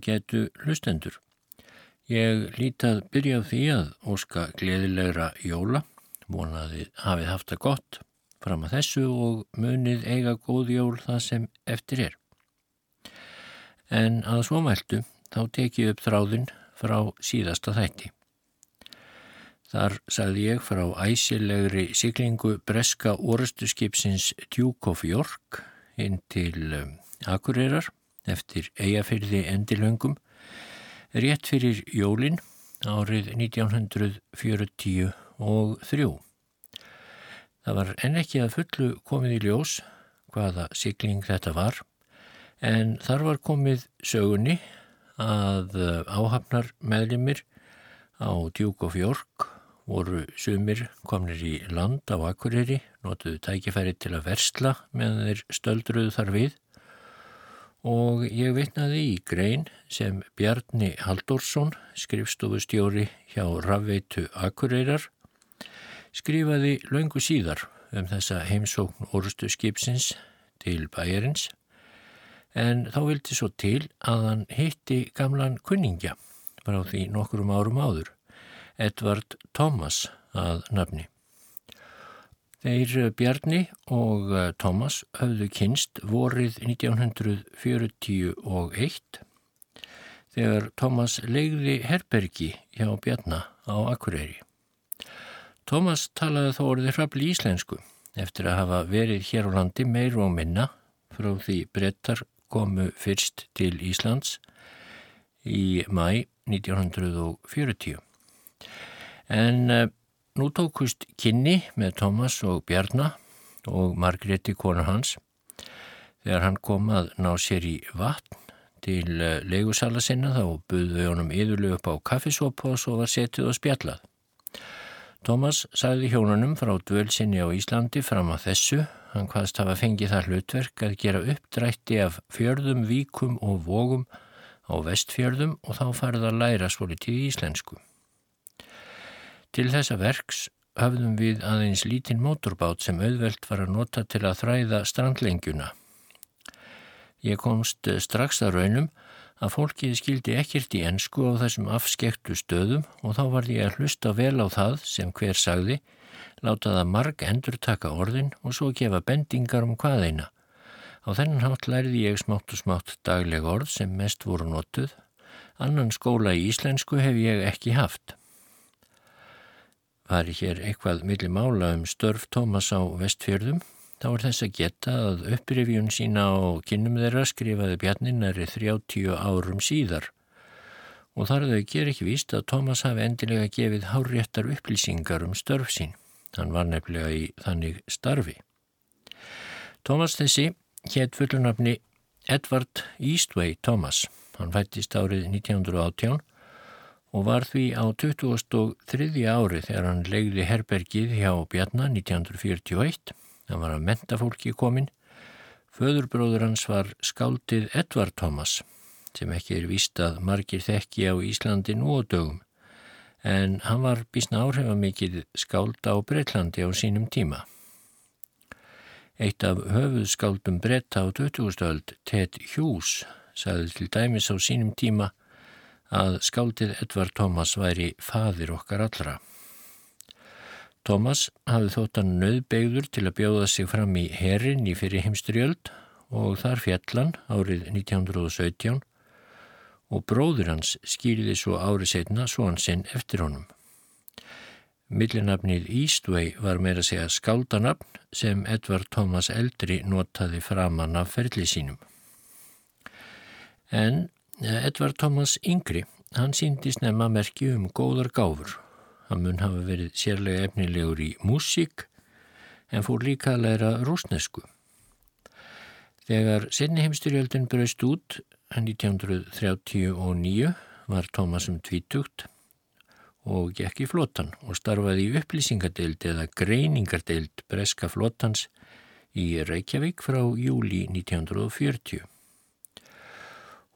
á getu hlustendur. Ég lítið byrja á því að óska gleðilegra jóla, vonaði hafið haft það gott fram að þessu og munið eiga góð jól það sem eftir er. En að svomæltu þá tekið upp þráðin frá síðasta þætti. Þar sagði ég frá æsilegri siglingu breska orustuskipsins Duke of York inn til um, Akureyrar eftir eigafyrði endilöngum rétt fyrir jólin árið 1943. Það var enn ekki að fullu komið í ljós hvaða sigling þetta var en þar var komið sögunni að uh, áhafnar meðlimir á Duke of York voru sumir komnir í land á Akureyri, notuðu tækifæri til að versla meðan þeir stöldruðu þar við og ég vitnaði í grein sem Bjarni Halldórsson, skrifstofustjóri hjá Rafveitu Akureyrar, skrifaði laungu síðar um þessa heimsókn orðstu skipsins til bæjarins en þá vildi svo til að hann hitti gamlan kunningja frá því nokkurum árum áður Edvard Thomas að nafni. Þeir eh, Bjarni og eh, Thomas höfðu kynst vorið 1941 þegar Thomas legði herbergi hjá Bjarna á Akureyri. Thomas talaði þó orðið hrafli íslensku eftir að hafa verið hér á landi meir og minna frá því brettar komu fyrst til Íslands í mæ 1940. En uh, nú tókust kynni með Thomas og Bjarnar og Margréti konar hans þegar hann kom að ná sér í vatn til uh, leigusala sinna þá buððu við honum yðurlu upp á kaffisópa og svo var setið og spjallað. Thomas sagði hjónunum frá dvölsinni á Íslandi fram að þessu hann hvaðst hafa fengið það hlutverk að gera uppdrætti af fjörðum, víkum og vógum á vestfjörðum og þá farið að læra svolítið íslensku. Til þessa verks hafðum við aðeins lítinn mótorbát sem auðvelt var að nota til að þræða strandlengjuna. Ég komst strax að raunum að fólkið skildi ekkert í ennsku á þessum afskektu stöðum og þá var ég að hlusta vel á það sem hver sagði, láta það marg endur taka orðin og svo gefa bendingar um hvaðeina. Á þennan hátt lærði ég smátt og smátt dagleg orð sem mest voru notuð. Annan skóla í íslensku hef ég ekki haft. Var hér eitthvað milli mála um störf Tómas á vestfjörðum, þá er þess að geta að upprifjun sína á kynum þeirra skrifaði bjarninari 30 árum síðar og þar þau ger ekki víst að Tómas hafi endilega gefið háréttar upplýsingar um störf sín. Hann var nefnilega í þannig starfi. Tómas þessi hétt fullunafni Edvard Eastway Tómas. Hann fættist árið 1918 og var því á 2003. ári þegar hann legði herbergið hjá Bjarnar 1941. Hann var að menta fólki komin. Föðurbróður hans var skáldið Edvard Thomas sem ekki er víst að margir þekki á Íslandi nú og dögum en hann var bísna áhrifamikið skáld á Breitlandi á sínum tíma. Eitt af höfuðskáldum bretta á 20. öld, Ted Hughes, sagði til dæmis á sínum tíma að skáldið Edvard Thomas væri fadir okkar allra. Thomas hafði þóttan nöðbegður til að bjóða sig fram í herin í fyrir heimsturjöld og þar fjallan árið 1917 og bróður hans skýriði svo árið setna svo hann sinn eftir honum. Millinafnið Eastway var meira segja skáldanafn sem Edvard Thomas eldri notaði framann af ferli sínum. En Edvard Thomas Yngri, hann síndi snemma merki um góðar gáfur. Hann mun hafa verið sérlega efnilegur í músík en fór líka að læra rúsnesku. Þegar senni heimstyrjöldin braust út 1939 var Thomas um tvítugt og gekk í flotan og starfaði í upplýsingadeild eða greiningardeild breska flotans í Reykjavík frá júli 1940.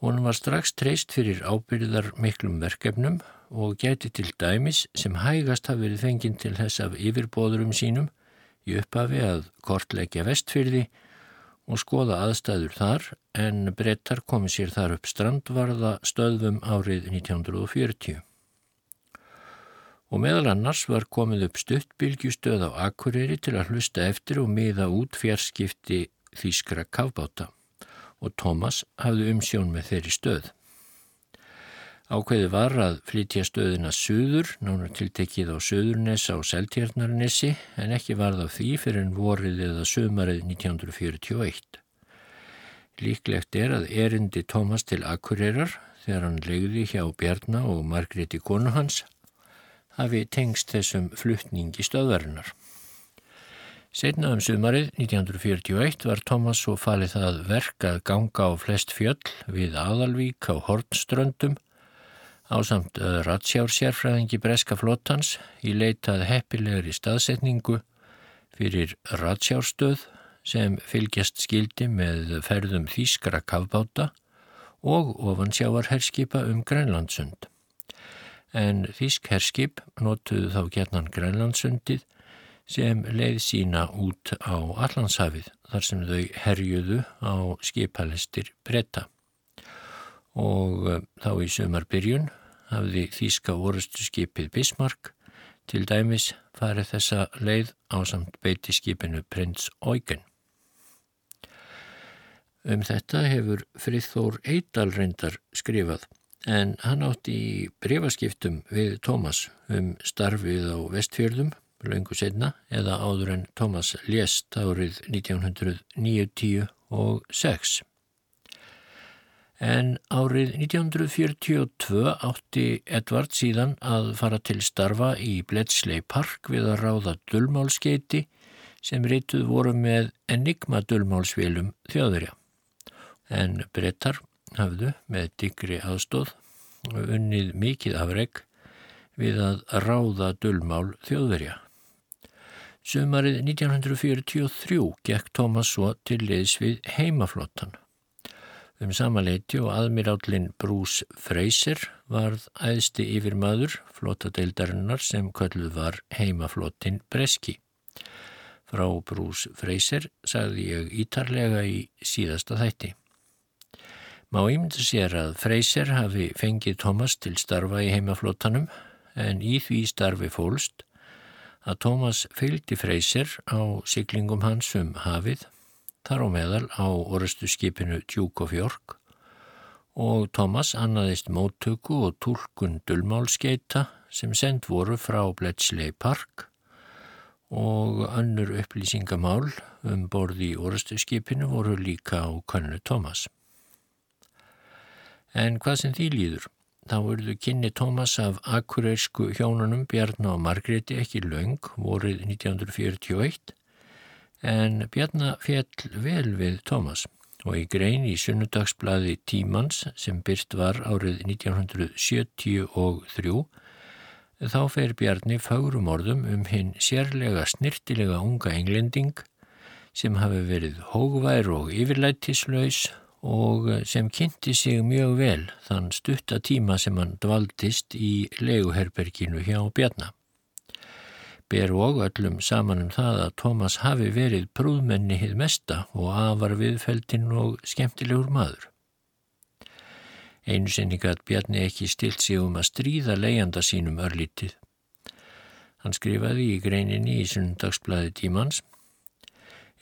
Hún var strax treyst fyrir ábyrðar miklum verkefnum og geti til dæmis sem hægast hafi verið fenginn til þess af yfirbóðurum sínum í upphafi að kortleggja vestfyrði og skoða aðstæður þar en brettar komi sér þar upp strandvarða stöðum árið 1940. Og meðal annars var komið upp stuttbylgjustöð á Akureyri til að hlusta eftir og miða út fjarskipti þýskra kafbáta og Thomas hafði umsjón með þeirri stöð. Ákveði var að flytja stöðina söður, nánar tiltekið á söðurnes á Seltjarnarnesi en ekki varð á því fyrir en vorið eða sömarið 1941. Líklegt er að erindi Tómas til Akureyrar þegar hann legði hjá Bjarnar og Margréti konu hans hafi tengst þessum fluttningi stöðvarinnar. Setna um sumarið 1941 var Tómas svo falið það verk að ganga á flest fjöll við Aðalvík á Hortströndum á samt eh, ratsjársjárfræðingi Breska flottans í leitað heppilegri staðsetningu fyrir ratsjárstöð sem fylgjast skildi með ferðum þýskara kavbáta og ofansjávarherskipa um Grænlandsund. En þýsk herskip notuðu þá gernan Grænlandsundið sem leið sína út á Allandshafið þar sem þau herjuðu á skipalistir bretta og eh, þá í sömarbyrjun hafði þýska orustu skipið Bismarck til dæmis farið þessa leið á samt beiti skipinu Prins Eugen. Um þetta hefur Frithór Eidal reyndar skrifað en hann átti í brefaskiptum við Tómas um starfið á vestfjörðum löngu setna eða áður en Tómas lést árið 1909 og 6. En árið 1942 átti Edvard síðan að fara til starfa í Bletsley Park við að ráða dullmálskeiti sem rituð voru með enigma dullmálsvélum þjóðurja. En brettar hafðu með digri aðstóð unnið mikið afreg við að ráða dullmál þjóðverja. Sumarið 1943 gekk Thomas svo til liðs við heimaflottan um samanleiti og aðmirállin Bruce Fraser varð æðsti yfir maður flottadeildarinnar sem kölluð var heimaflottin Breski. Frá Bruce Fraser sagði ég ítarlega í síðasta þætti. Má ímynda sér að Fraser hafi fengið Thomas til starfa í heimaflottanum en í því starfi fólst að Thomas fylgdi Fraser á siglingum hans um hafið þar á meðal á orustu skipinu Duke of York og Thomas annaðist móttöku og tólkun dullmálskeita sem send voru frá Bletchley Park og önnur upplýsingamál um borði í orustu skipinu voru líka á könnu Thomas. En hvað sem því líður? Þá verðu kynni Thomas af akureirsku hjónunum Bjarná og Margreti ekki laung vorið 1941 en Bjarnar fjell vel við Tómas og í grein í sunnudagsblaði Tímans sem byrst var árið 1973 þá fer Bjarni fagrum orðum um hinn sérlega snirtilega unga englending sem hafi verið hógvær og yfirlætislaus og sem kynnti sig mjög vel þann stutta tíma sem hann dvaldist í leguherberginu hjá Bjarnar ber og öllum saman um það að Tómas hafi verið prúðmenni hið mesta og afar viðfeldinn og skemmtilegur maður. Einu sinni gæt Bjarni ekki stilt sig um að stríða leiðanda sínum örlítið. Hann skrifaði í greininni í sundagsblæði tímans.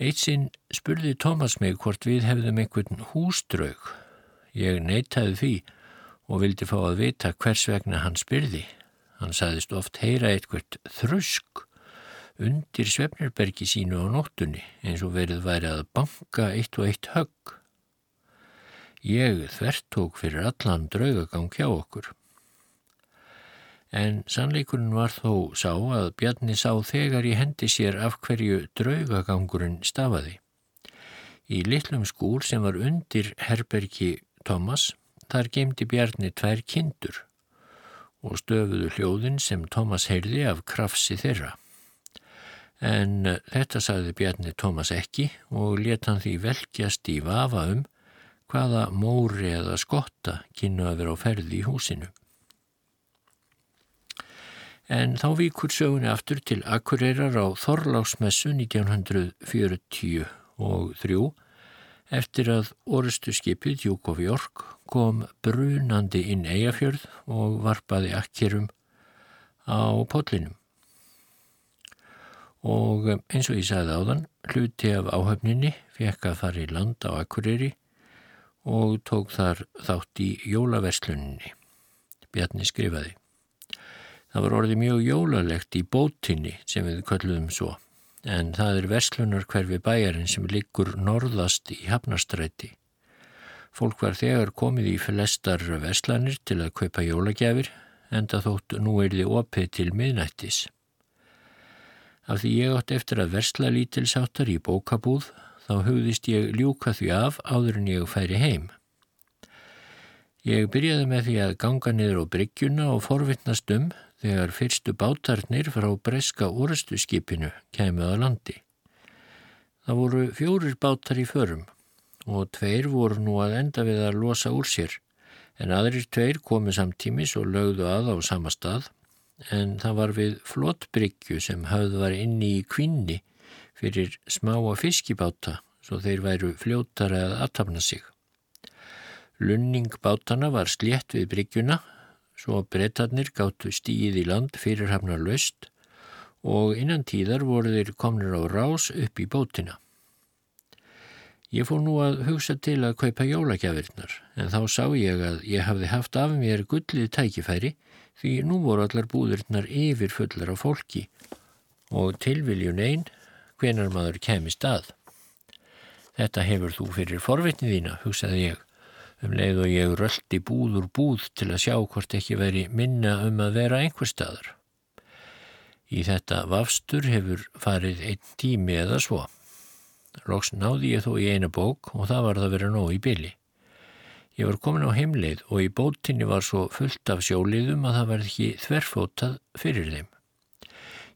Eitt sinn spurði Tómas mig hvort við hefðum einhvern húsdraug. Ég neytaði því og vildi fá að vita hvers vegna hann spyrði. Hann saðist oft heyra eitthvað þrusk undir Svefnirbergi sínu á nóttunni eins og verið væri að banka eitt og eitt högg. Ég þvert tók fyrir allan draugagang hjá okkur. En sannleikurinn var þó sá að Bjarni sá þegar í hendi sér af hverju draugagangurinn stafaði. Í litlum skúr sem var undir herbergi Thomas þar gemdi Bjarni tvær kindur og stöfuðu hljóðin sem Thomas heyrði af krafsi þeirra. En þetta sagði Bjarni Thomas ekki og leta hann því velkjast í vafa um hvaða móri eða skotta kynnu að vera á ferði í húsinu. En þá víkur sögunni aftur til Akureyrar á Þorláksmessu 1943 Eftir að orustu skipið Duke of York kom brunandi inn eigafjörð og varpaði akkerum á potlinum. Og eins og ég sagði áðan, hluti af áhöfninni fekk að fara í land á Akureyri og tók þar þátt í jólaversluninni. Bjarni skrifaði. Það var orðið mjög jólalegt í bótinni sem við kölluðum svo en það er verslunar hverfi bæjarinn sem liggur norðast í Hafnarstræti. Fólk var þegar komið í flestar verslanir til að kaupa jólagjafir en það þótt nú er þið opið til miðnættis. Af því ég átt eftir að versla lítilsáttar í bókabúð þá hugðist ég ljúka því af áður en ég færi heim. Ég byrjaði með því að ganga niður á bryggjuna og forvittnast um þegar fyrstu bátarnir frá breska úrstu skipinu kemur að landi. Það voru fjórir bátar í förum og tveir voru nú að enda við að losa úr sér en aðrir tveir komu samtímis og lögðu að á sama stað en það var við flottbryggju sem hafð var inni í kvinni fyrir smáa fiskibáta svo þeir væru fljótara að aðtapna sig. Lunning bátana var slétt við bryggjuna svo brettarnir gáttu stíð í land fyrirhafnar löst og innan tíðar voru þeir komnir á rás upp í bótina. Ég fór nú að hugsa til að kaupa jólagjafirnar en þá sá ég að ég hafði haft af mér gullið tækifæri því nú voru allar búðurnar yfir fullar af fólki og tilviljun einn hvenar maður kemist að. Þetta hefur þú fyrir forvitnið þína, hugsaði ég um leið og ég röldi búð úr búð til að sjá hvort ekki veri minna um að vera einhver staðar. Í þetta vafstur hefur farið einn tími eða svo. Lóks náði ég þó í eina bók og það var það verið nóg í byli. Ég var komin á heimleið og í bótinni var svo fullt af sjóliðum að það var ekki þverfótað fyrir þeim.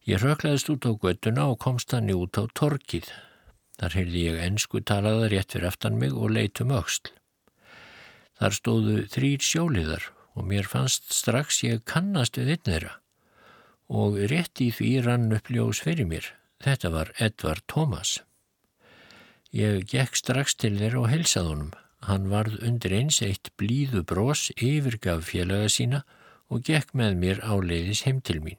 Ég röklaðist út á göttuna og komst hann út á torkið. Þar heyrði ég ennsku talaða rétt fyrir aftan mig og leitum auksl. Þar stóðu þrýr sjóliðar og mér fannst strax ég kannast við einn þeirra og rétt í því rann upp ljós fyrir mér. Þetta var Edvard Thomas. Ég gekk strax til þeirra og helsaði honum. Hann varð undir eins eitt blíðu brós yfirgaf félaga sína og gekk með mér áleiðis heim til mín.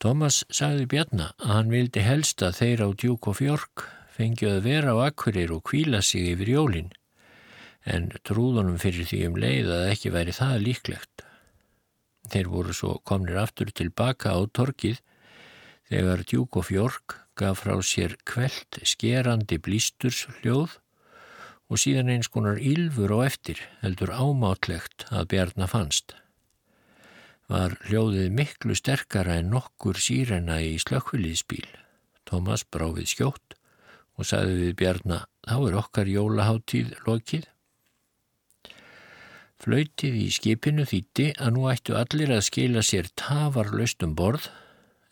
Thomas sagði Bjarnar að hann vildi helst að þeir á Djúk og Fjörg fengið að vera á akkurir og kvíla sig yfir jólinn en trúðunum fyrir því um leið að ekki væri það líklegt. Þeir voru svo komnir aftur tilbaka á torkið þegar Djúk og Fjörg gaf frá sér kveld skerandi blísturs hljóð og síðan eins konar ylfur á eftir heldur ámátlegt að Bjarnar fannst. Var hljóðið miklu sterkara en nokkur sírena í slökkviliðsbíl. Tómas bráfið skjótt og sagði við Bjarnar þá er okkar jólaháttíð lokið. Flautið í skipinu þýtti að nú ættu allir að skila sér tafarlaust um borð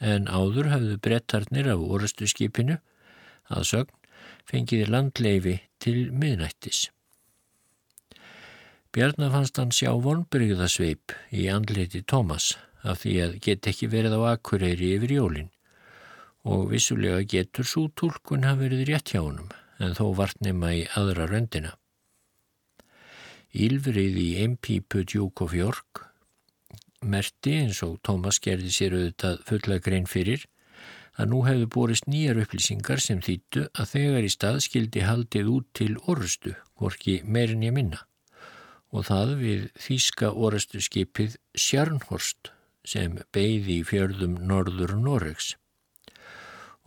en áður hafðu brettarnir af orustu skipinu að sögn fengiði landleifi til miðnættis. Bjarnar fannst hann sjá vonbyrgðasveip í andleiti Tómas af því að get ekki verið á akkureyri yfir jólinn og vissulega getur svo tólkun hafa verið rétt hjá honum en þó vart nema í aðra röndina. Ylfrið í einpípu Duke of York merti eins og Thomas gerði sér auðvitað fulla grein fyrir að nú hefðu borist nýjar upplýsingar sem þýttu að þegar í stað skildi haldið út til orustu, hvorki meirin ég minna. Og það við þýska orustu skipið Sjarnhorst sem beigði í fjörðum Norður Noregs.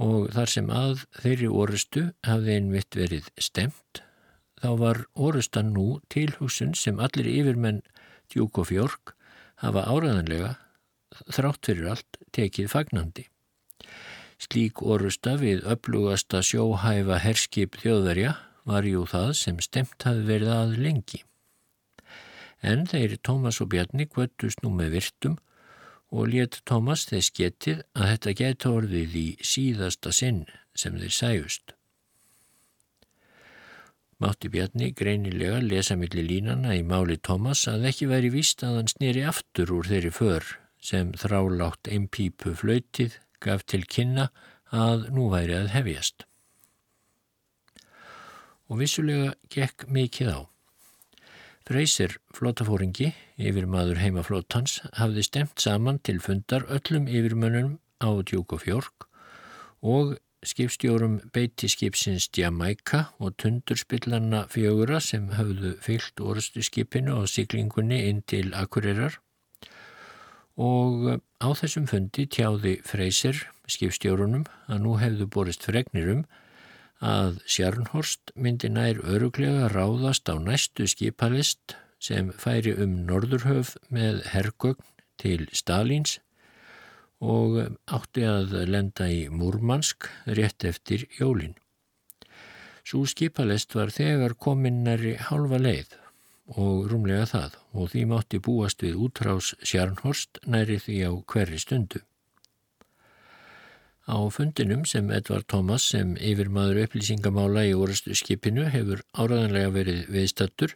Og þar sem að þeirri orustu hafði einmitt verið stemt þá var orustan nú tilhugsun sem allir yfirmenn djúk og fjörg hafa áraðanlega þrátt fyrir allt tekið fagnandi. Slík orusta við upplugasta sjóhæfa herskip þjóðverja var jú það sem stemt hafi verið að lengi. En þeir Tómas og Bjarni kvöttust nú með virtum og let Tómas þess getið að þetta geta orðið í síðasta sinn sem þeir sæjust. Mátti Bjarni greinilega lesa millir línana í máli Thomas að ekki væri víst að hann snýri aftur úr þeirri för sem þrálátt einn pípu flöytið gaf til kynna að nú væri að hefjast. og vissulega gekk mikið á. Freysir flótafóringi, yfir maður heimaflótans, hafði stemt saman til fundar öllum yfirmönnum á Djúk og Fjörg og skipstjórum beiti skipsins Jamaica og tundurspillarna fjögura sem hafðu fyllt orðstu skipinu á siglingunni inn til Akureyrar. Og á þessum fundi tjáði Freysir skipstjórunum að nú hefðu borist fregnir um að Sjarnhorst myndi nær öruglega ráðast á næstu skipalist sem færi um Norðurhöf með hergögn til Stalins og átti að lenda í Múrmansk rétt eftir jólin. Svo skipalist var þegar kominnari halva leið og rúmlega það og því mátti búast við útrás Sjarnhorst næri því á hverri stundu. Á fundinum sem Edvard Thomas sem yfirmaður upplýsingamála í orustu skipinu hefur áraðanlega verið viðstattur,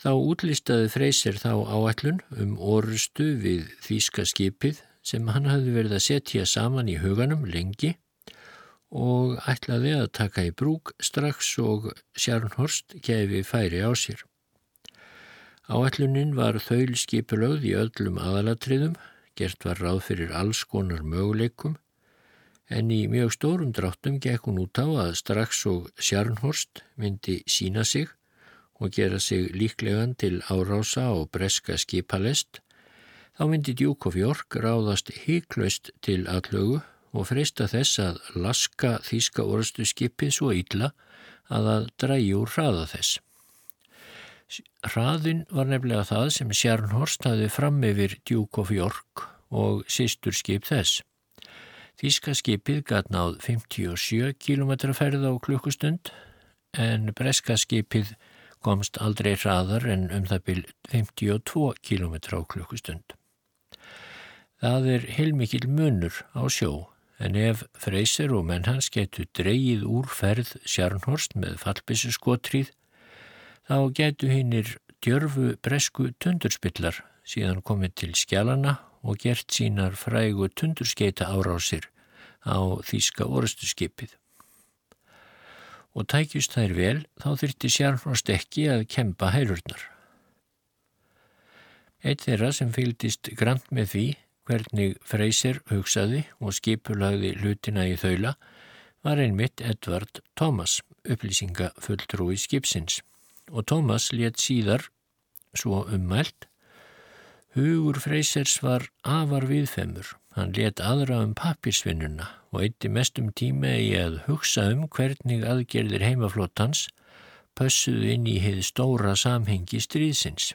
þá útlistaði Freysir þá áallun um orustu við Þíska skipið sem hann hafði verið að setja saman í huganum lengi og ætlaði að taka í brúk strax og Sjarnhorst kefi færi á sér. Áallunin var þaul skipulögð í öllum aðalatriðum, gert var ráð fyrir alls konar möguleikum en í mjög stórum dráttum gekk hún út á að strax og Sjarnhorst myndi sína sig og gera sig líklegan til árása og breska skipalest, þá myndi Djúkof Jórk ráðast híklaust til allögu og freysta þess að laska þýska orðstu skipið svo illa að það drægi úr hraða þess. Hraðin var nefnilega það sem Sjarnhorst hafi fram yfir Djúkof Jórk og sístur skip þess. Þíska skipið gæt náð 57 km ferð á klukkustund en breska skipið komst aldrei hraðar en um það byrj 52 km á klukkustund. Það er heilmikil munur á sjó en ef Freyser og menn hans getur dreyið úr ferð Sjarnhorst með fallbissu skotrýð þá getur hinnir djörfu bresku tundurspillar síðan komið til skjálana og gert sínar frægu tundurskeita árásir á þýska orustuskipið. Og tækjust þær vel þá þurfti Sjarnhorst ekki að kempa hælurnar. Eitt þeirra sem fylgdist grant með því hvernig Freyser hugsaði og skipulagði hlutina í þaula var einmitt Edvard Thomas, upplýsingafulltrúi skipsins og Thomas let síðar svo ummælt Hugur Freysers var afar viðfemur. Hann let aðra um pappirsvinnuna og eitti mestum tíma í að hugsa um hvernig aðgerðir heimaflótans pössuðu inn í heið stóra samhengi stríðsins.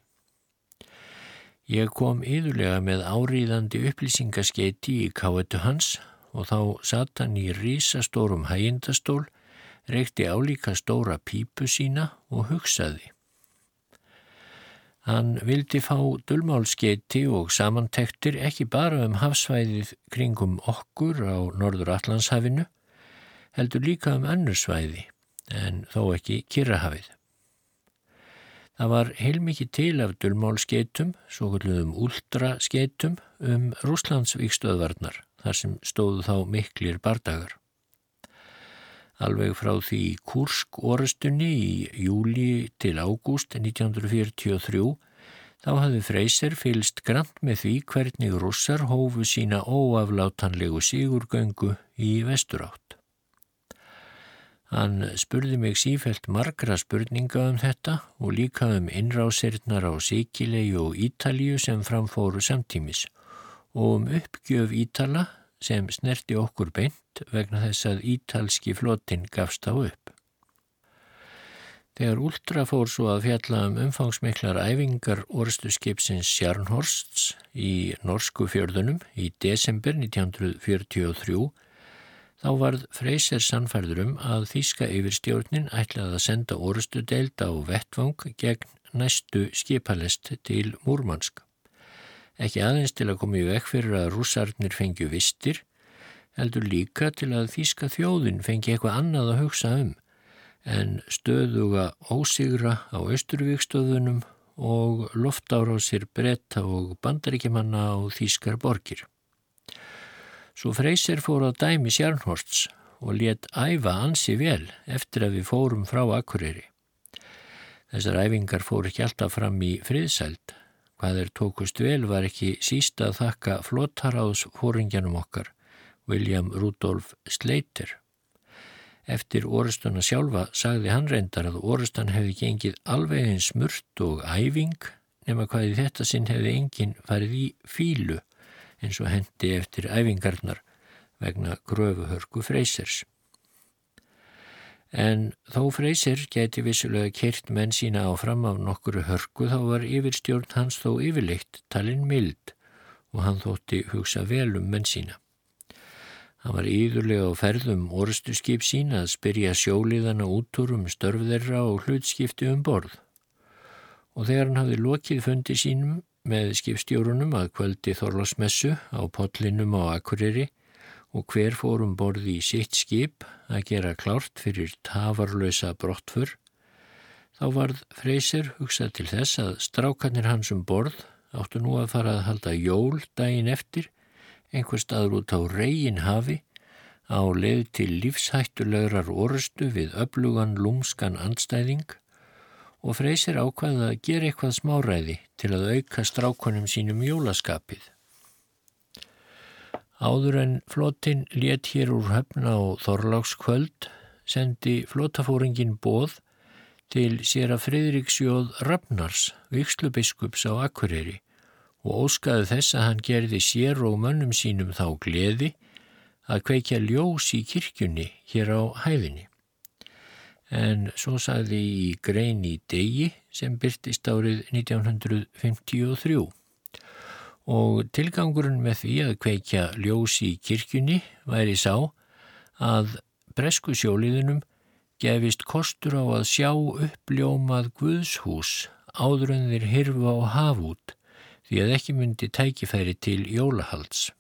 Ég kom yðurlega með áríðandi upplýsingaskeiti í káetu hans og þá satt hann í rísastórum hægindastól, reykti álíka stóra pípu sína og hugsaði. Hann vildi fá dölmálskeiti og samantektir ekki bara um hafsvæðið kringum okkur á Norður Allandshafinu, heldur líka um annur svæði, en þó ekki Kirrahafið. Það var heilmikið til af dölmálskeitum, svo kalluðum ultraskeitum, um Rúslandsvíkstöðvarnar, þar sem stóðu þá miklir bardagar alveg frá því Kursk orustunni í júli til ágúst 1943 þá hafði Freyser fylst grant með því hvernig russar hófu sína óaflátanlegu sigurgöngu í vesturátt. Hann spurði mig sífælt margra spurninga um þetta og líka um innrásirnar á Sikilei og Ítalju sem framfóru samtímis og um uppgjöf Ítala sem snerti okkur beint vegna þess að ítalski flotin gafst á upp. Þegar Ultra fór svo að fjalla um umfangsmiklar æfingar orðstu skipsins Sjarnhorsts í norsku fjörðunum í desember 1943 þá varð Freyser sannfærður um að Þíska yfirstjórnin ætlaði að senda orðstu deild á vettvang gegn næstu skipalest til Múrmansk ekki aðeins til að koma í vekk fyrir að rússarnir fengju vistir, heldur líka til að þýska þjóðin fengi eitthvað annað að hugsa um en stöðuga ósigra á austurvíkstöðunum og loftára á sér bretta og bandaríkjamanna á þýskar borgir. Svo Freysir fór á dæmi Sjarnhorsts og let æfa ansi vel eftir að við fórum frá Akureyri. Þessar æfingar fór ekki alltaf fram í friðsæld. Hvað er tókust vel var ekki sísta að þakka flottaráðs fóringjanum okkar, William Rudolf Slater. Eftir orustuna sjálfa sagði hann reyndar að orustan hefði gengið alveg eins smurt og æfing nema hvað í þetta sinn hefði enginn farið í fílu eins og hendi eftir æfingarnar vegna gröfuhörku freysers. En þó Freysir geti vissulega kert menn sína áfram af nokkuru hörku þá var yfirstjórn hans þó yfirleitt talin mild og hann þótti hugsa vel um menn sína. Hann var íðurlega á ferðum orðstu skip sína að spyrja sjóliðana út úr um störfðerra og hlutskipti um borð. Og þegar hann hafði lokið fundi sínum með skipstjórunum að kvöldi Þorlásmessu á potlinum á Akureyri og hver fór um borði í sitt skip að gera klárt fyrir tafarlösa brottfur, þá varð Freysir hugsað til þess að strákarnir hans um borð áttu nú að fara að halda jól daginn eftir, einhver staður út á reygin hafi, á leið til lífshættulegrar orustu við öflugan lúmskan andstæðing og Freysir ákvaði að gera eitthvað smáræði til að auka strákunum sínum jólaskapið. Áður en flotin let hér úr höfna á Þorlákskvöld sendi flotafóringin bóð til sér að Fridriksjóð Rafnars, vikslubiskups á Akureyri og óskaði þess að hann gerði sér og mönnum sínum þá gleði að kveikja ljós í kirkjunni hér á hæðinni. En svo sagði í grein í degi sem byrtist árið 1953 og tilgangurinn með því að kveikja ljós í kirkjunni væri sá að bresku sjóliðunum gefist kostur á að sjá uppljómað Guðshús áður en þeir hirfa á hafút því að ekki myndi tækifæri til jólahalds.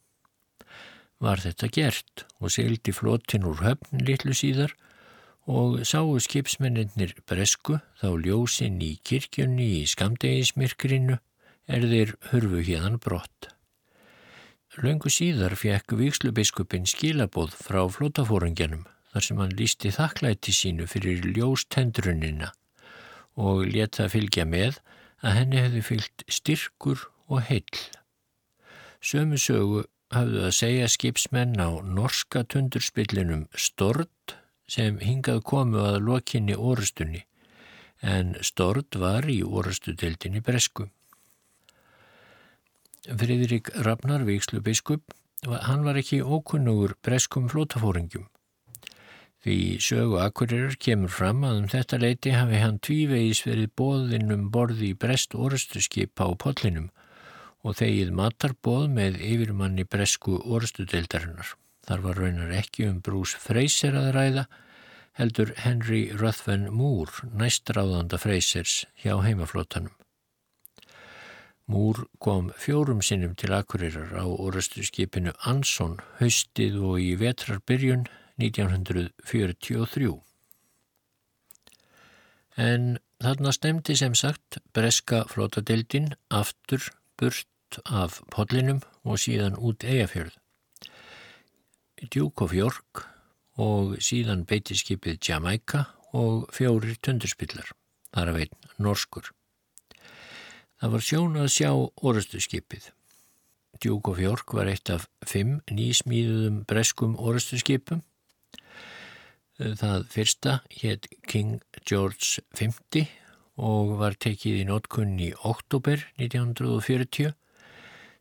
Var þetta gert og seildi flotin úr höfn litlu síðar og sáu skipsmennir bresku þá ljósinn í kirkjunni í skamdegismirkrinu er þeir hurfu hérðan brott. Laungu síðar fekk vikslubiskuppin skilabóð frá flótafórungjanum þar sem hann lísti þakklæti sínu fyrir ljóstendrunina og leta fylgja með að henni hefði fylgt styrkur og heill. Sömu sögu hafðu að segja skipsmenn á norska tundurspillinum Stord sem hingað komu að lokinni orustunni en Stord var í orustudeldinni Bresku. Friðrik Ragnar Víkslu biskup, hann var ekki ókunnugur breskum flótafóringjum. Því sögu akkurirar kemur fram að um þetta leiti hafi hann tvívegis verið bóðinn borði í brest orustuskipa á potlinum og þegið matarbóð með yfirmanni bresku orustudeildarinnar. Þar var raunar ekki um brús freysir að ræða, heldur Henry Ruthven Moore, næstráðanda freysers hjá heimaflótanum. Múr kom fjórum sinnum til Akureyrar á orðastu skipinu Ansson haustið og í vetrarbyrjun 1943. En þarna stemdi sem sagt breska flótadeildin aftur burt af podlinum og síðan út eigafjörð. Duke of York og síðan beitiskipið Jamaica og fjórir tundurspillar, þar að veit norskur. Það var sjón að sjá orustuskipið. Duke of York var eitt af fimm nýsmíðuðum breskum orustuskipum. Það fyrsta hétt King George V og var tekið í notkunni í oktober 1940.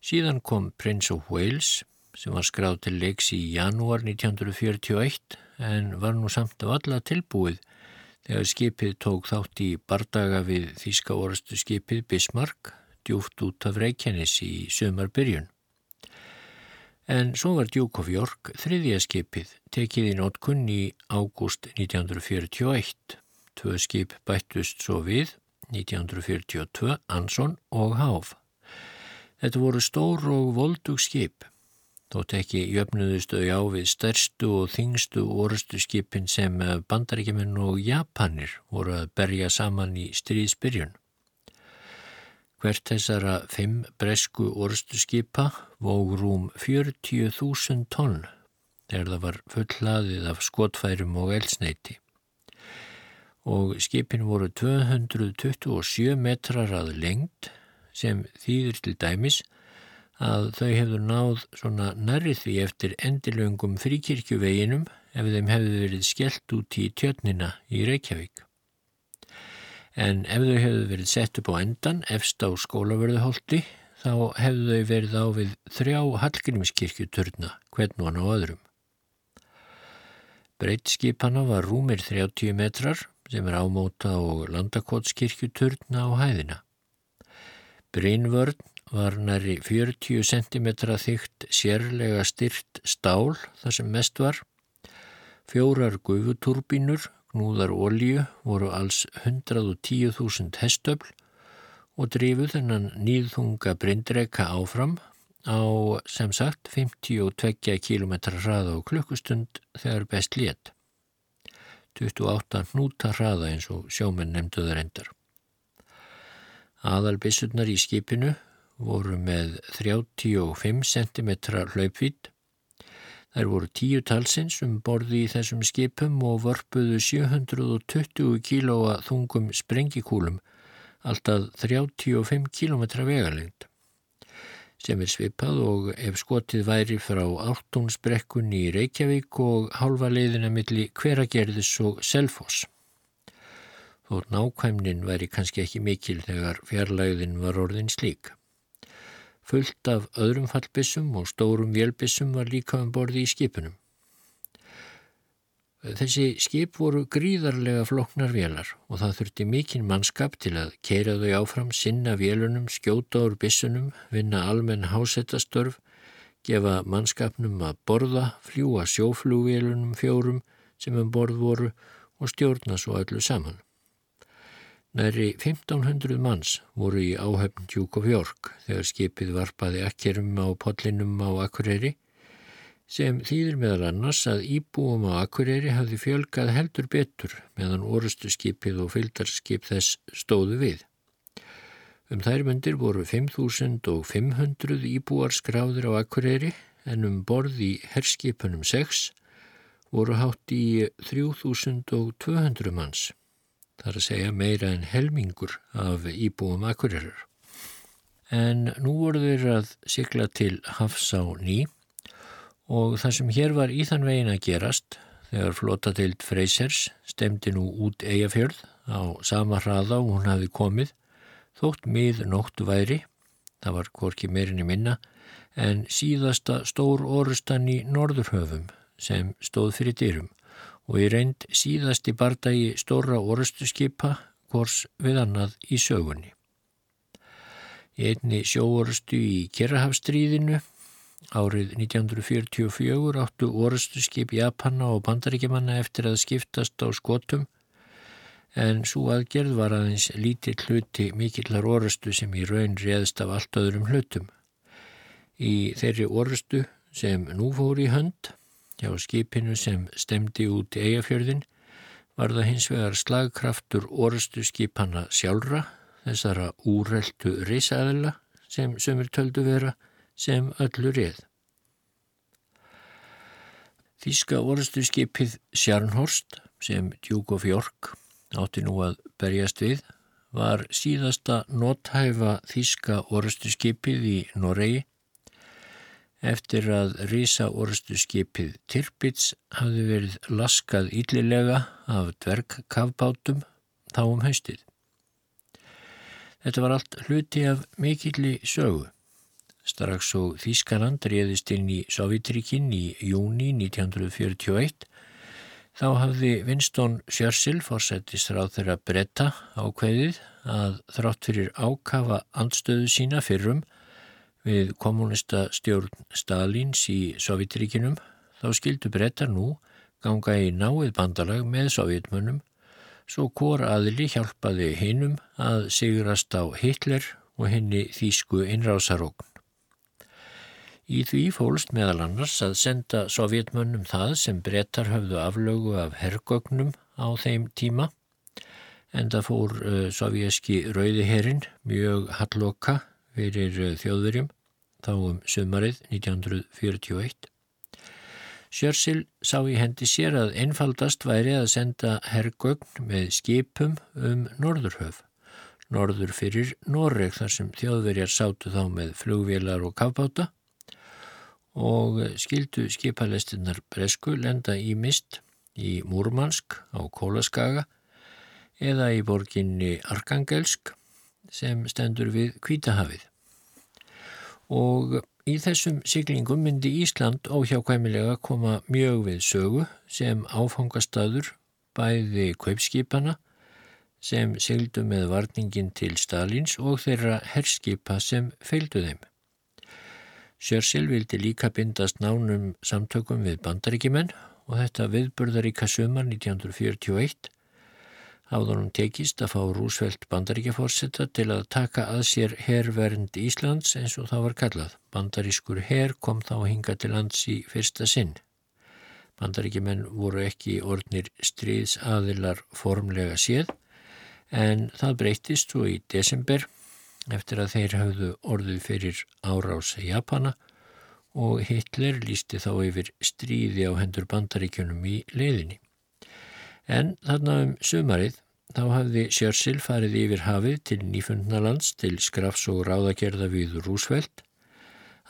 Síðan kom Prince of Wales sem var skráð til leiks í janúar 1941 en var nú samt af alla tilbúið Þegar skipið tók þátt í bardaga við þýska orastu skipið Bismarck djúft út af Reykjanes í sömarbyrjun. En svo var Duke of York þriðja skipið tekið í nótkunn í ágúst 1941. Tvö skip bættust svo við 1942 Anson og Háf. Þetta voru stór og voldug skip þótt ekki jöfnuðustu á við stærstu og þingstu orustu skipin sem bandaríkjumenn og Japanir voru að berja saman í stríðsbyrjun. Hvert þessara fimm bresku orustu skipa vóg rúm 40.000 tonn. þegar það var fullaðið af skotfærum og eldsneiti. Og skipin voru 227 metrar að lengt sem þýðir til dæmis að þau hefðu náð svona nærrið því eftir endilöngum fríkirkjuveginum ef þeim hefðu verið skellt út í tjötnina í Reykjavík. En ef þau hefðu verið sett upp á endan, efst á skólaverðuholti, þá hefðu þau verið á við þrjá Hallgrímskirkjuturna, hvern og hann á öðrum. Breitskipana var rúmir 30 metrar sem er ámóta og landakotskirkjuturna á hæðina. Brynvörn var næri 40 cm þygt sérlega styrt stál þar sem mest var. Fjórar gufuturbínur, gnúðar olju, voru alls 110.000 hestöfl og drifu þennan nýðhunga brindreika áfram á sem sagt 52 km hraða og klukkustund þegar best létt. 28 hnúta hraða eins og sjómenn nefnduður endar. Aðalbissurnar í skipinu voru með 35 cm hlaupvít. Þær voru tíu talsins um borði í þessum skipum og vörpuðu 720 kílóa þungum sprengikúlum, alltaf 35 km vegalengt sem er svipað og ef skotið væri frá áttónsbrekkunni í Reykjavík og hálfa leiðina milli hveragerðis og selfoss þótt nákvæmnin væri kannski ekki mikil þegar fjarlægðin var orðin slík. Fullt af öðrum fallbissum og stórum vélbissum var líka um borði í skipunum. Þessi skip voru gríðarlega floknar vélar og það þurfti mikinn mannskap til að keira þau áfram, sinna vélunum, skjóta úr bissunum, vinna almenn hásettastörf, gefa mannskapnum að borða, fljúa sjóflúvélunum fjórum sem um borð voru og stjórna svo öllu saman. Næri 1500 manns voru í áhefn Duke of York þegar skipið varpaði akkerum á podlinum á Akureyri sem þýðir meðal annars að íbúum á Akureyri hafði fjölgað heldur betur meðan orustu skipið og fylgdarskip þess stóðu við. Um þær myndir voru 5500 íbúar skráður á Akureyri en um borð í herskipunum 6 voru hátt í 3200 manns þar að segja meira en helmingur af íbúum akkurirar. En nú voru þeir að sigla til Hafsá ný og það sem hér var í þann vegin að gerast þegar flotatild Freysers stemdi nú út eigafjörð á sama hraða og hún hafi komið þótt mið nóttu væri, það var korki meirinni minna, en síðasta stór orustan í Norðurhöfum sem stóð fyrir dyrum og í reynd síðasti bardagi stóra orustu skipa hvors við annað í sögunni. Í einni sjóorustu í Kerrahafstríðinu árið 1944 áttu orustu skip Japana og bandaríkjamanna eftir að skiptast á skotum en svo aðgerð var aðeins lítill hluti mikillar orustu sem í raun réðst af allt öðrum hlutum. Í þeirri orustu sem nú fór í hönd Hjá skipinu sem stemdi út í eigafjörðin var það hins vegar slagkraftur orustu skipana sjálfra, þessara úreltu risaðila sem sömur töldu vera sem öllu reið. Þíska orustu skipið Sjarnhorst sem Duke of York átti nú að berjast við var síðasta nothæfa þíska orustu skipið í Noregi eftir að rísa orðstu skipið Tirpitz hafði verið laskað yllilega af dvergkafbátum þá um haustið. Þetta var allt hluti af mikilli sögu. Strax og Þískaland réðist inn í Sovjetríkinn í júni 1941 þá hafði Winston Churchill fórsættist ráð þeirra bretta ákveðið að þrátt fyrir ákafa andstöðu sína fyrrum við kommunista stjórn Stalins í Sovjetríkinum þá skildu brettar nú ganga í náið bandalag með sovjetmönnum svo hvor aðli hjálpaði hinnum að sigurast á Hitler og henni þýsku innrásarókn. Í því fólst meðal annars að senda sovjetmönnum það sem brettar höfðu aflögu af herrgögnum á þeim tíma en það fór uh, sovjeski rauðiherrin mjög halloka fyrir uh, þjóðverjum þá um sömarið 1941. Sjörssil sá í hendi sér að einfaldast væri að senda herrgögn með skipum um Norðurhöf. Norður fyrir Norreg þar sem þjóðverjar sátu þá með flugvélar og kafbáta og skildu skipalestinnar Bresku lenda í mist í Múrmansk á Kólaskaga eða í borginni Arkangelsk sem stendur við Kvítahafið. Og í þessum siglingum myndi Ísland óhjákvæmilega koma mjög við sögu sem áfangastadur bæði kaupskipana sem sigildu með varningin til Stalins og þeirra herskipa sem feildu þeim. Sjörsel vildi líka bindast nánum samtökum við bandaríkimenn og þetta viðburðaríka sumar 1941 hafði hann tekist að fá Rúsveld bandaríkjaforsetta til að taka að sér herrvernd Íslands eins og það var kallað. Bandarískur herr kom þá að hinga til lands í fyrsta sinn. Bandaríkjumenn voru ekki orðnir stríðsaðilar formlega séð en það breytist svo í desember eftir að þeir hafðu orðið fyrir árás Japana og Hitler lísti þá yfir stríði á hendur bandaríkjunum í leiðinni. En þarna um sumarið þá hafði Sjörssil farið yfir hafið til Nýfundnalands til skrafs og ráðagerða við Rúsveld.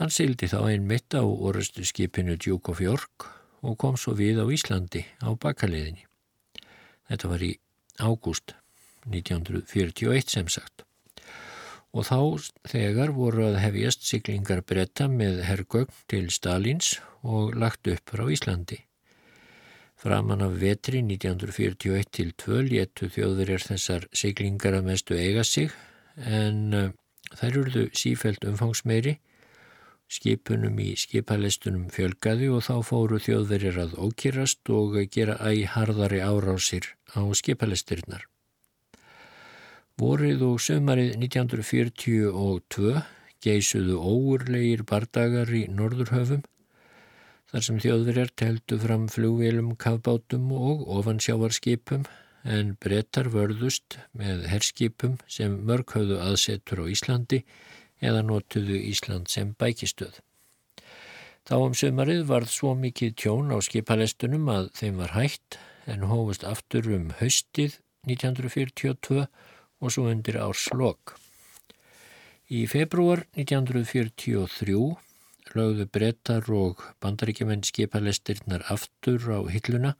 Hann sildi þá einn mitt á orustu skipinu Duke of York og kom svo við á Íslandi á bakaliðinni. Þetta var í ágúst 1941 sem sagt og þá þegar voru að hefjast siglingar bretta með herrgögn til Stalins og lagt upp frá Íslandi. Framan af vetri 1941 til 2 léttu þjóðverjar þessar siglingar að mestu eiga sig en uh, þær eruðu sífælt umfangsmeiri, skipunum í skipalestunum fjölgaði og þá fóru þjóðverjar að ókýrast og gera æg harðari árásir á skipalestirnar. Vorið og sömarið 1942 geysuðu óurlegir bardagar í Norðurhöfum þar sem þjóðverjar teltu fram flugvélum, kafbátum og ofansjávarskipum en brettar vörðust með herskipum sem mörg höfðu aðsetur á Íslandi eða notuðu Ísland sem bækistöð. Þá um sömarið varð svo mikið tjón á skipalestunum að þeim var hægt en hófust aftur um haustið 1942 og svo undir árslokk. Í februar 1943 lögðu brettar og bandaríkjumenn skipalestirnar aftur á hilluna.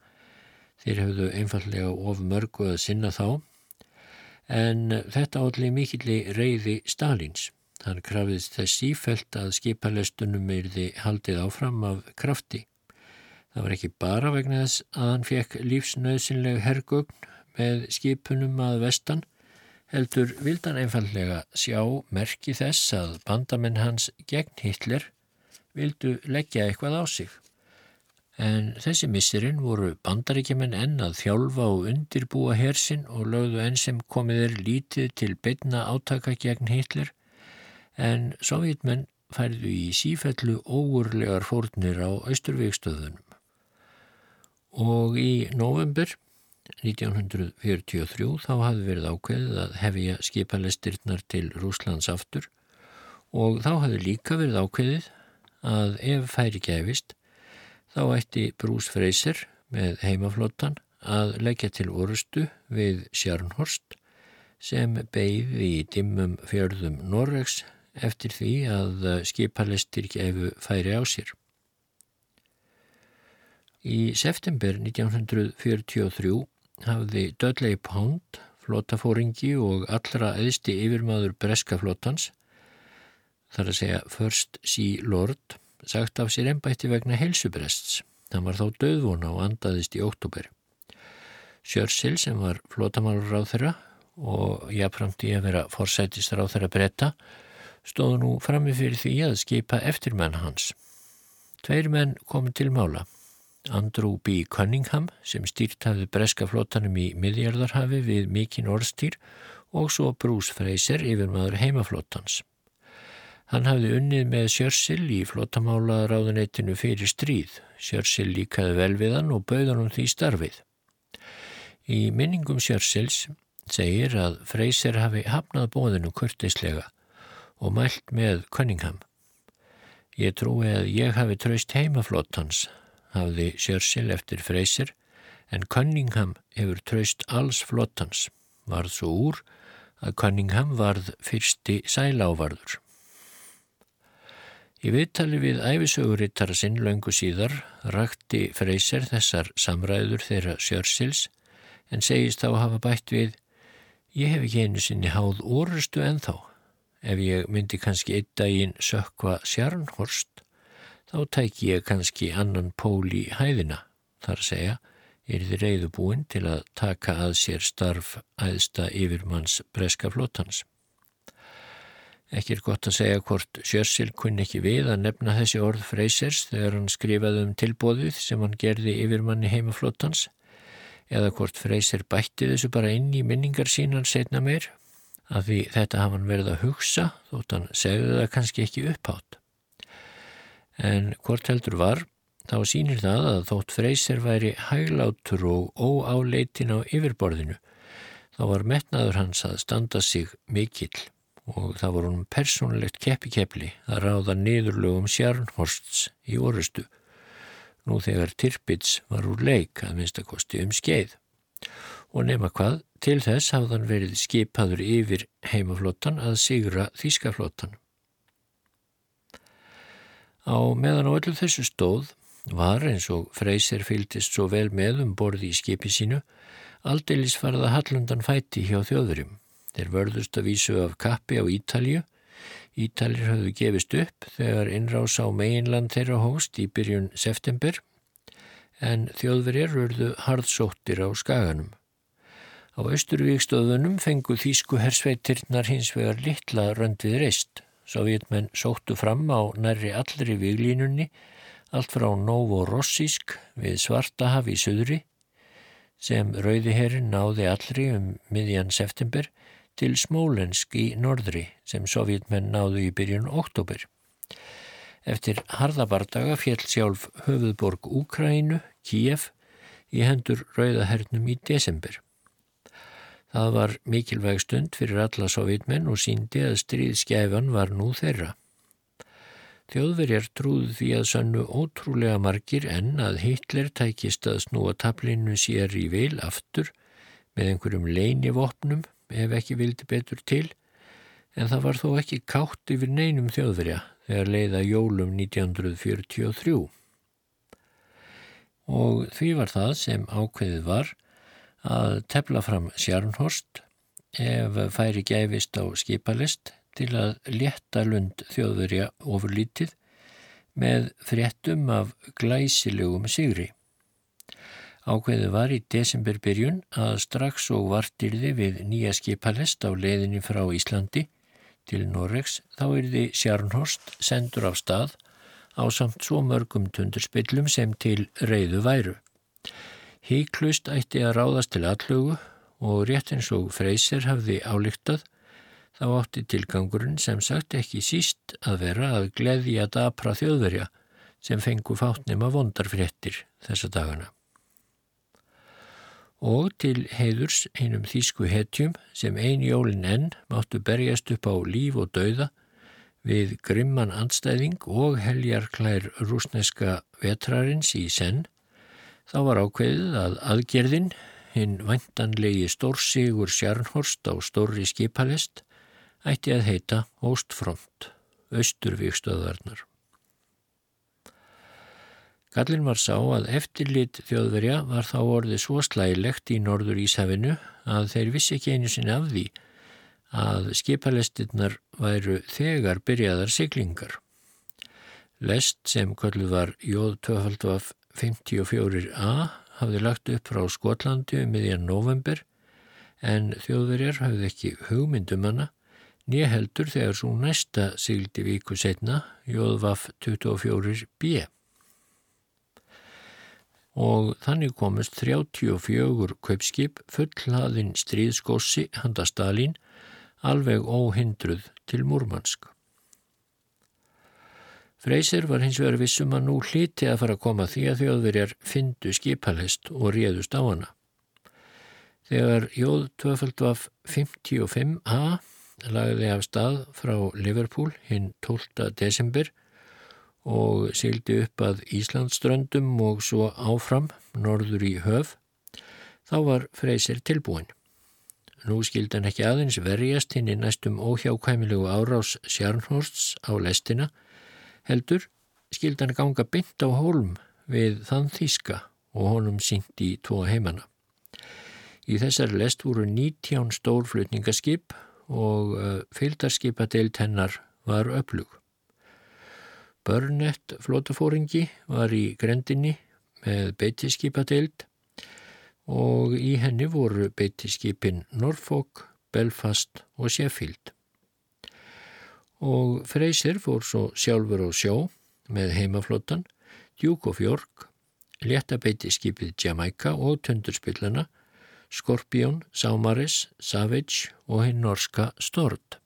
Þeir hefðu einfallega of mörgu að sinna þá. En þetta allir mikilli reyði Stalins. Hann krafiðst þess sífelt að skipalestunum meirði haldið áfram af krafti. Það var ekki bara vegna þess að hann fekk lífsnöðsynleg hergögn með skipunum að vestan heldur vildan einfallega sjá merki þess að bandamenn hans gegn Hitler vildu leggja eitthvað á sig. En þessi missirinn voru bandaríkjumenn enn að þjálfa og undirbúa hersinn og lögðu enn sem komið er lítið til beitna átaka gegn Hitler en sovjetmenn færðu í sífellu óurlegar fórnir á Östurvíkstöðunum. Og í november 1943 þá hafði verið ákveðið að hefja skipalestirnar til Rúslands aftur og þá hafði líka verið ákveðið að ef færi gefist þá ætti Brús Freyser með heimaflottan að leggja til orustu við Sjarnhorst sem beigði í dimmum fjörðum Norregs eftir því að skipalestir gefu færi á sér. Í september 1943 hafði Dudley Pound, flotafóringi og allra eðsti yfirmaður breska flottans, þar að segja First Sea Lord, sagt af sér ennbætti vegna helsubrests. Hann var þá döðvona og andaðist í óttúber. Sjörssil sem var flotamálur á þeirra og jáframt í að vera forsætistar á þeirra bretta stóðu nú frammi fyrir því að skipa eftirmenn hans. Tveir menn komu til mála. Andrew B. Cunningham sem stýrt hafði breska flottanum í miðjarðarhafi við mikinn orðstýr og svo Bruce Fraser yfir maður heimaflottans. Hann hafði unnið með Sjörssil í flottamálaðaráðunettinu fyrir stríð. Sjörssil líkaði vel við hann og bauðan um því starfið. Í minningum Sjörsils segir að Fraser hafi hafnað bóðinu kurtislega og mælt með Cunningham. Ég trúi að ég hafi traust heimaflottans hafði Sjörssil eftir Freysir en Cunningham hefur traust alls flottans, varð svo úr að Cunningham varð fyrsti sælávarður. Í viðtali við æfisögurittara sinn löngu síðar rakti Freysir þessar samræður þeirra Sjörsils en segist þá hafa bætt við Ég hef ekki einu sinni háð orustu en þá. Ef ég myndi kannski einn daginn sökva sjarnhorst, þá tæk ég kannski annan pól í hæðina. Þar að segja, er þið reyðubúin til að taka að sér starf æðsta yfirmanns breska flótans. Ekki er gott að segja hvort Sjössil kunni ekki við að nefna þessi orð Freysers þegar hann skrifaði um tilbóðið sem hann gerði yfirmanni heimaflótans eða hvort Freysir bætti þessu bara inn í minningar sínan setna meir af því þetta hafa hann verið að hugsa þótt hann segði það kannski ekki upphátt. En hvort heldur var, þá sínir það að þótt Freysir væri hæglátur og óáleitin á yfirborðinu, þá var metnaður hans að standa sig mikill og það voru hann persónlegt keppikepli að ráða niðurlögum sjarnhorsts í orustu nú þegar Tirpitz var úr leik að minnstakosti um skeið. Og nema hvað, til þess hafðan verið skipaður yfir heimaflottan að sigra þýskaflottan. Á meðan á öllu þessu stóð var eins og Freysir fylgist svo vel með um borði í skipi sínu, aldeilis farða Hallandan fæti hjá þjóðurum. Þeir vörðust að vísu af kappi á Ítalju Ítalir höfðu gefist upp þegar innrás á meginland þeirra hóst í byrjun september en þjóðverjar vörðu hardsóttir á skaganum. Á Östurvíkstöðunum fengu þýsku hersveitirnar hins vegar litla röndið reist. Sovjetmenn sóttu fram á nærri allri viglínunni, allt frá Novorossísk við Svartahaf í söðri, sem Rauðiherrin náði allri um miðjan september, til Smólensk í norðri sem sovjetmenn náðu í byrjun oktober. Eftir harðabardaga fjell sjálf höfuðborg Úkrænu, Kíef, í hendur Rauðahernum í desember. Það var mikilvæg stund fyrir alla sovjetmenn og síndi að stríðskæfan var nú þeirra. Þjóðverjar trúðu því að sannu ótrúlega margir en að Hitler tækist að snúa tablinu sér í vil aftur með einhverjum leinivopnum ef ekki vildi betur til, en það var þó ekki kátt yfir neinum þjóðverja þegar leiða jólum 1943. Og því var það sem ákveðið var að tefla fram Sjarnhorst ef færi gæfist á skipalist til að létta lund þjóðverja ofurlítið með fréttum af glæsilegum sigri. Ákveðu var í desemberbyrjun að strax og vartirði við nýja skipalest á leiðinni frá Íslandi til Norregs þá erði Sjarnhorst sendur af stað á samt svo mörgum tundurspillum sem til reyðu væru. Híklust ætti að ráðast til allögu og rétt eins og Freyser hafði álíktað þá átti tilgangurinn sem sagt ekki síst að vera að gleði að dapra þjóðverja sem fengu fátnum að vondarfréttir þessa dagana og til heiðurs einum þýsku hetjum sem ein jólin enn máttu berjast upp á líf og dauða við grimman andstæðing og heljarklær rúsneska vetrarins í senn, þá var ákveðið að aðgerðin, hinn vantanlegi stórsigur Sjarnhorst á stórri skipalest, ætti að heita Óstfront, Östurvíkstöðarnar. Gallin var sá að eftirlit þjóðverja var þá orðið svo slægilegt í norður Íshafinu að þeir vissi ekki einu sinni af því að skipalestinnar væru þegar byrjaðar siglingar. Lest sem kvöldu var Jóð 254a hafði lagt upp frá Skotlandi um miðjan november en þjóðverjar hafði ekki hugmyndum hana nýja heldur þegar svo næsta sigildi viku setna Jóð vaf 24b og þannig komist 34 kaupskip fullhlaðin stríðskossi handa Stalin alveg óhindruð til Múrmansk. Freysir var hins vegar vissum að nú hliti að fara að koma því að þjóðverjar fyndu skipalhest og réðust á hana. Þegar Jóð 255a lagði af stað frá Liverpool hinn 12. desember og sildi upp að Íslandströndum og svo áfram norður í höf, þá var Freysir tilbúin. Nú skildi hann ekki aðeins verjast hinn í næstum óhjákvæmilegu árás Sjarnhorsts á lestina, heldur skildi hann ganga bynd á hólm við þann þíska og honum sínt í tvo heimana. Í þessari lest voru 19 stórflutningaskip og uh, fylgdarskipadeild hennar var öflug. Burnett flótafóringi var í grendinni með beitiskipadeild og í henni voru beitiskipin Norfolk, Belfast og Sheffield. Og Freysir fór svo sjálfur á sjó með heimaflottan, Duke of York, léttabeitiskipið Jamaica og tundurspillana Skorpjón, Sámaris, Savage og hinn norska Stord.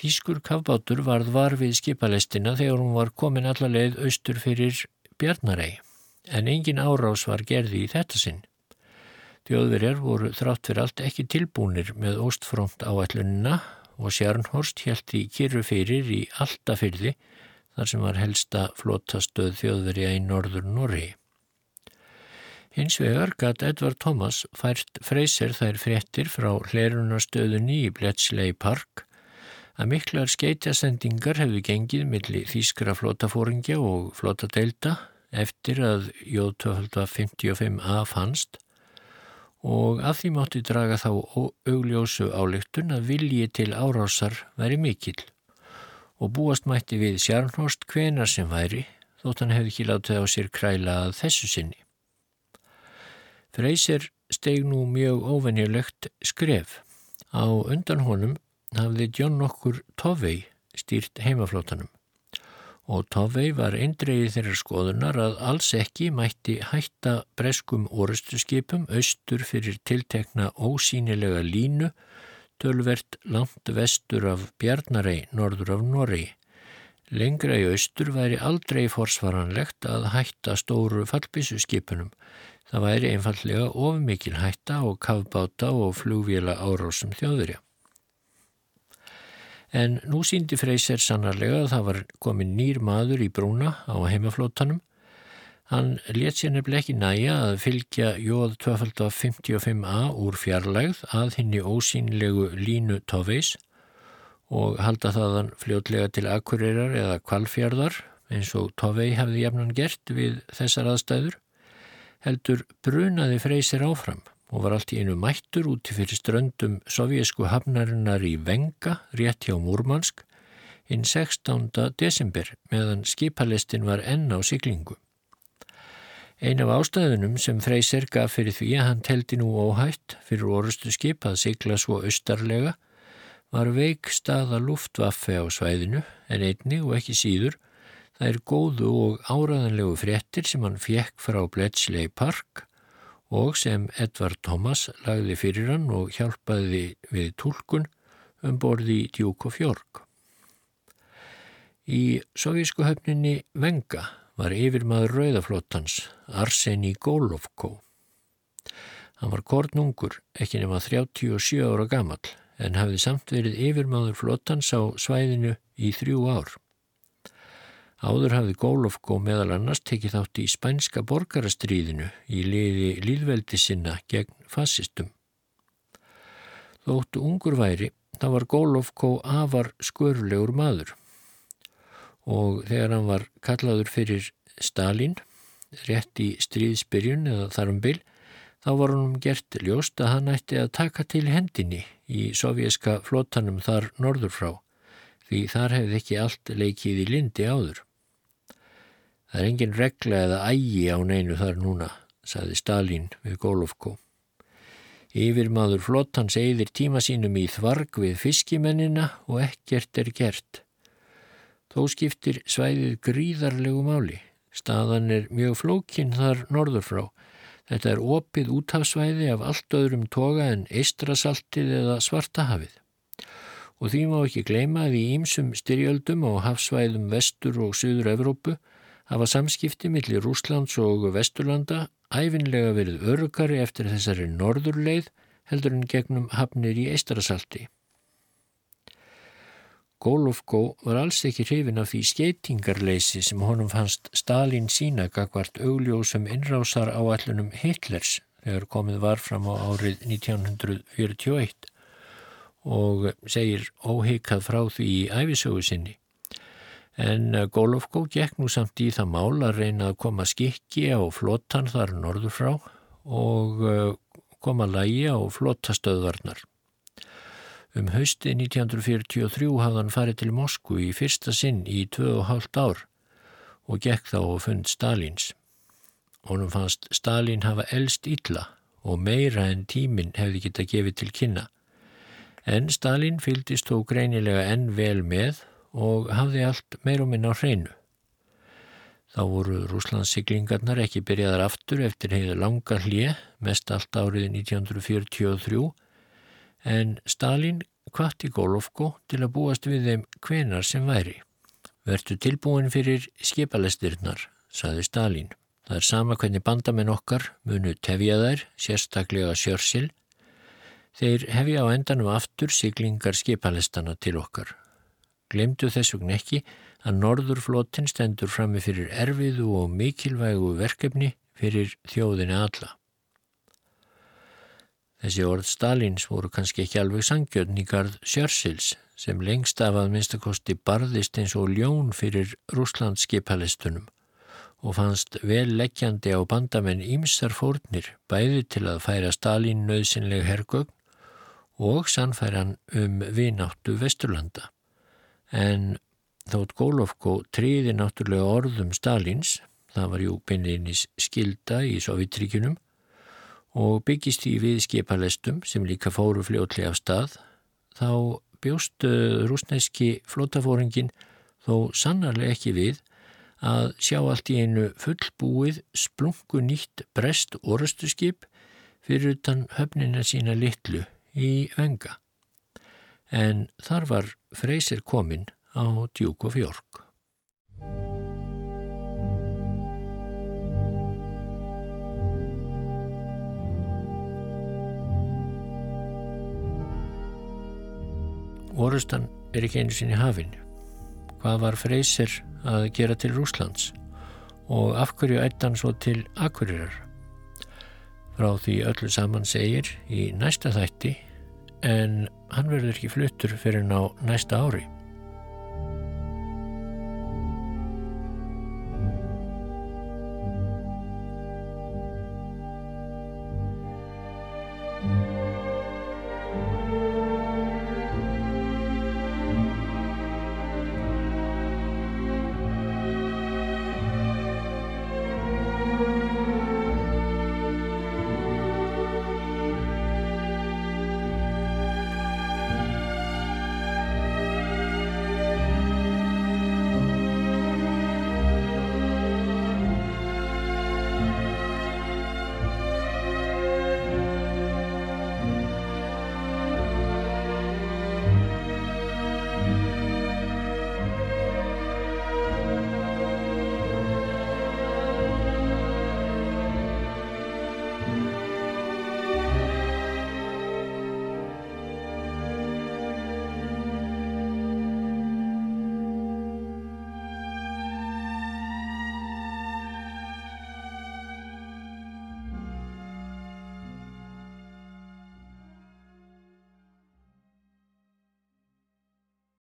Þýskur kafbátur varð var við skipalestina þegar hún var komin allarleið austur fyrir Bjarnarei, en engin árás var gerði í þetta sinn. Þjóðverjar voru þrátt fyrir allt ekki tilbúnir með óstfrónt áætlunina og Sjarnhorst held í kyrru fyrir í alltafyrði þar sem var helsta flottastöð þjóðverja í norður Norri. Hins vegar gatt Edvard Thomas fært freysir þær fréttir frá hlerunastöðunni í Bletchley Park að miklar skeitjasendingar hefðu gengið millir þýskra flótafóringja og flótadeilda eftir að J255A fannst og að því mátti draga þá augljósu álygtun að vilji til árásar væri mikill og búast mætti við Sjarnhorst hvenar sem væri þótt hann hefði ekki látið á sér kræla að þessu sinni. Freysir steg nú mjög óvenjulegt skref. Á undan honum hafði John okkur Tovey stýrt heimaflótanum og Tovey var eindreiði þeirra skoðunar að alls ekki mætti hætta breskum orustuskipum austur fyrir tiltekna ósýnilega línu tölvert langt vestur af Bjarnarei, norður af Norri. Lengra í austur væri aldrei forsvaranlegt að hætta stóru fallbísuskipunum Það væri einfallega of mikil hætta og kafbáta og flugvila árásum þjóðurja. En nú síndi Freyser sannarlega að það var komin nýr maður í brúna á heimaflótanum. Hann let sér nefnileg ekki næja að fylgja jóð 255a úr fjarlægð að henni ósýnlegu línu tófeis og halda þaðan fljótlega til akkurýrar eða kvalfjörðar eins og tófei hefði jafnan gert við þessar aðstæður heldur brunaði freysir áfram og var allt í einu mættur úti fyrir ströndum sovjesku hafnarinnar í Venga, rétt hjá Múrmansk, inn 16. desember meðan skipalistin var enn á siglingu. Ein af ástæðunum sem Freyser gaf fyrir því að hann teldi nú óhætt fyrir orustu skip að sigla svo austarlega var veik staða luftvaffe á svæðinu en einni og ekki síður Það er góðu og áraðanlegu fréttir sem hann fjekk frá Bletchley Park og sem Edvard Thomas lagði fyrir hann og hjálpaði við tólkun um borði í Duke of York. Í sovísku höfninni Venga var yfirmaður rauðaflottans Arseni Golovko. Hann var kornungur, ekki nema 37 ára gammal, en hafði samt verið yfirmaður flottans á svæðinu í þrjú ár. Áður hafði Gólofgó meðal annars tekið þátt í spænska borgarastriðinu í liði líðveldi sinna gegn fasistum. Þóttu ungur væri, þá var Gólofgó afar skörlegur maður og þegar hann var kallaður fyrir Stalin, rétt í stríðsbyrjun eða þarum byl, þá var hann gert ljóst að hann ætti að taka til hendinni í sovjerska flótanum þar norður frá, því þar hefði ekki allt leikið í lindi áður. Það er engin regla eða ægi á neinu þar núna, saði Stalin við Golovko. Yfirmaður flottans eigðir tíma sínum í þvarg við fiskimennina og ekkert er gert. Þó skiptir svæðið gríðarlegu máli. Staðan er mjög flókinn þar norður frá. Þetta er opið úthafsvæði af allt öðrum toga en eistrasaltið eða svartahafið. Og því má ekki gleyma að í ýmsum styrjöldum á hafsvæðum vestur og söður Evrópu hafa samskipti millir Rúslands og Vesturlanda æfinlega verið örugari eftir þessari norðurleið heldur en gegnum hafnir í Eistarasalti. Golovko var alls ekki hrifin af því skeitingarleysi sem honum fannst Stalin sína gagvart augljósum innrásar áallunum Hitlers þegar komið var fram á árið 1941 og segir óheikað frá því í æfisögu sinni. En Golovko gekk nú samt í það mál að reyna að koma skikki á flottan þar norður frá og eh, koma lægi á flottastöðvarnar. Um hausti 1943 hafði hann farið til Moskvu í fyrsta sinn í 2,5 ár og gekk þá og fund Stalins. Honum fannst Stalin hafa elst illa og meira en tíminn hefði geta gefið til kynna. En Stalin fyldist þó greinilega enn vel með og hafði allt meir og minn á hreinu. Þá voru Rúslandssiglingarnar ekki byrjaðar aftur eftir heiðu langa hlið, mest allt árið 1943 en Stalin kvatti Golovko til að búast við þeim hvenar sem væri. Vertu tilbúin fyrir skipalestirnar, saði Stalin. Það er sama hvernig bandamenn okkar munu tefja þær, sérstaklega sjörsil. Þeir hefja á endanum aftur siglingar skipalestana til okkar. Glemdu þess vegna ekki að norðurflótin stendur frammi fyrir erfiðu og mikilvægu verkefni fyrir þjóðinni alla. Þessi orð Stalins voru kannski ekki alveg sangjörn í gard Sjörsils sem lengst af að minnstakosti barðist eins og ljón fyrir Rúslands skipalistunum og fannst vel leggjandi á bandamenn ímsar fórnir bæði til að færa Stalin nöðsynleg hergögn og sannfæran um vináttu Vesturlanda. En þótt Gólovko triði náttúrulega orðum Stalins, það var jú bynniðnis skilda í Sovjetríkunum, og byggist því við skipalestum sem líka fóru fljótli af stað þá bjóst rúsnæski flótafóringin þó sannarlega ekki við að sjá allt í einu fullbúið splungu nýtt brest orustu skip fyrir utan höfnina sína litlu í venga. En þar var freysir komin á djúk og fjörg. Orustan er ekki einu sinni hafinn. Hvað var Freysir að gera til Rúslands og af hverju ættan svo til Akureyrar? Frá því öllu saman segir í næsta þætti en hann verður ekki fluttur fyrir ná næsta ári.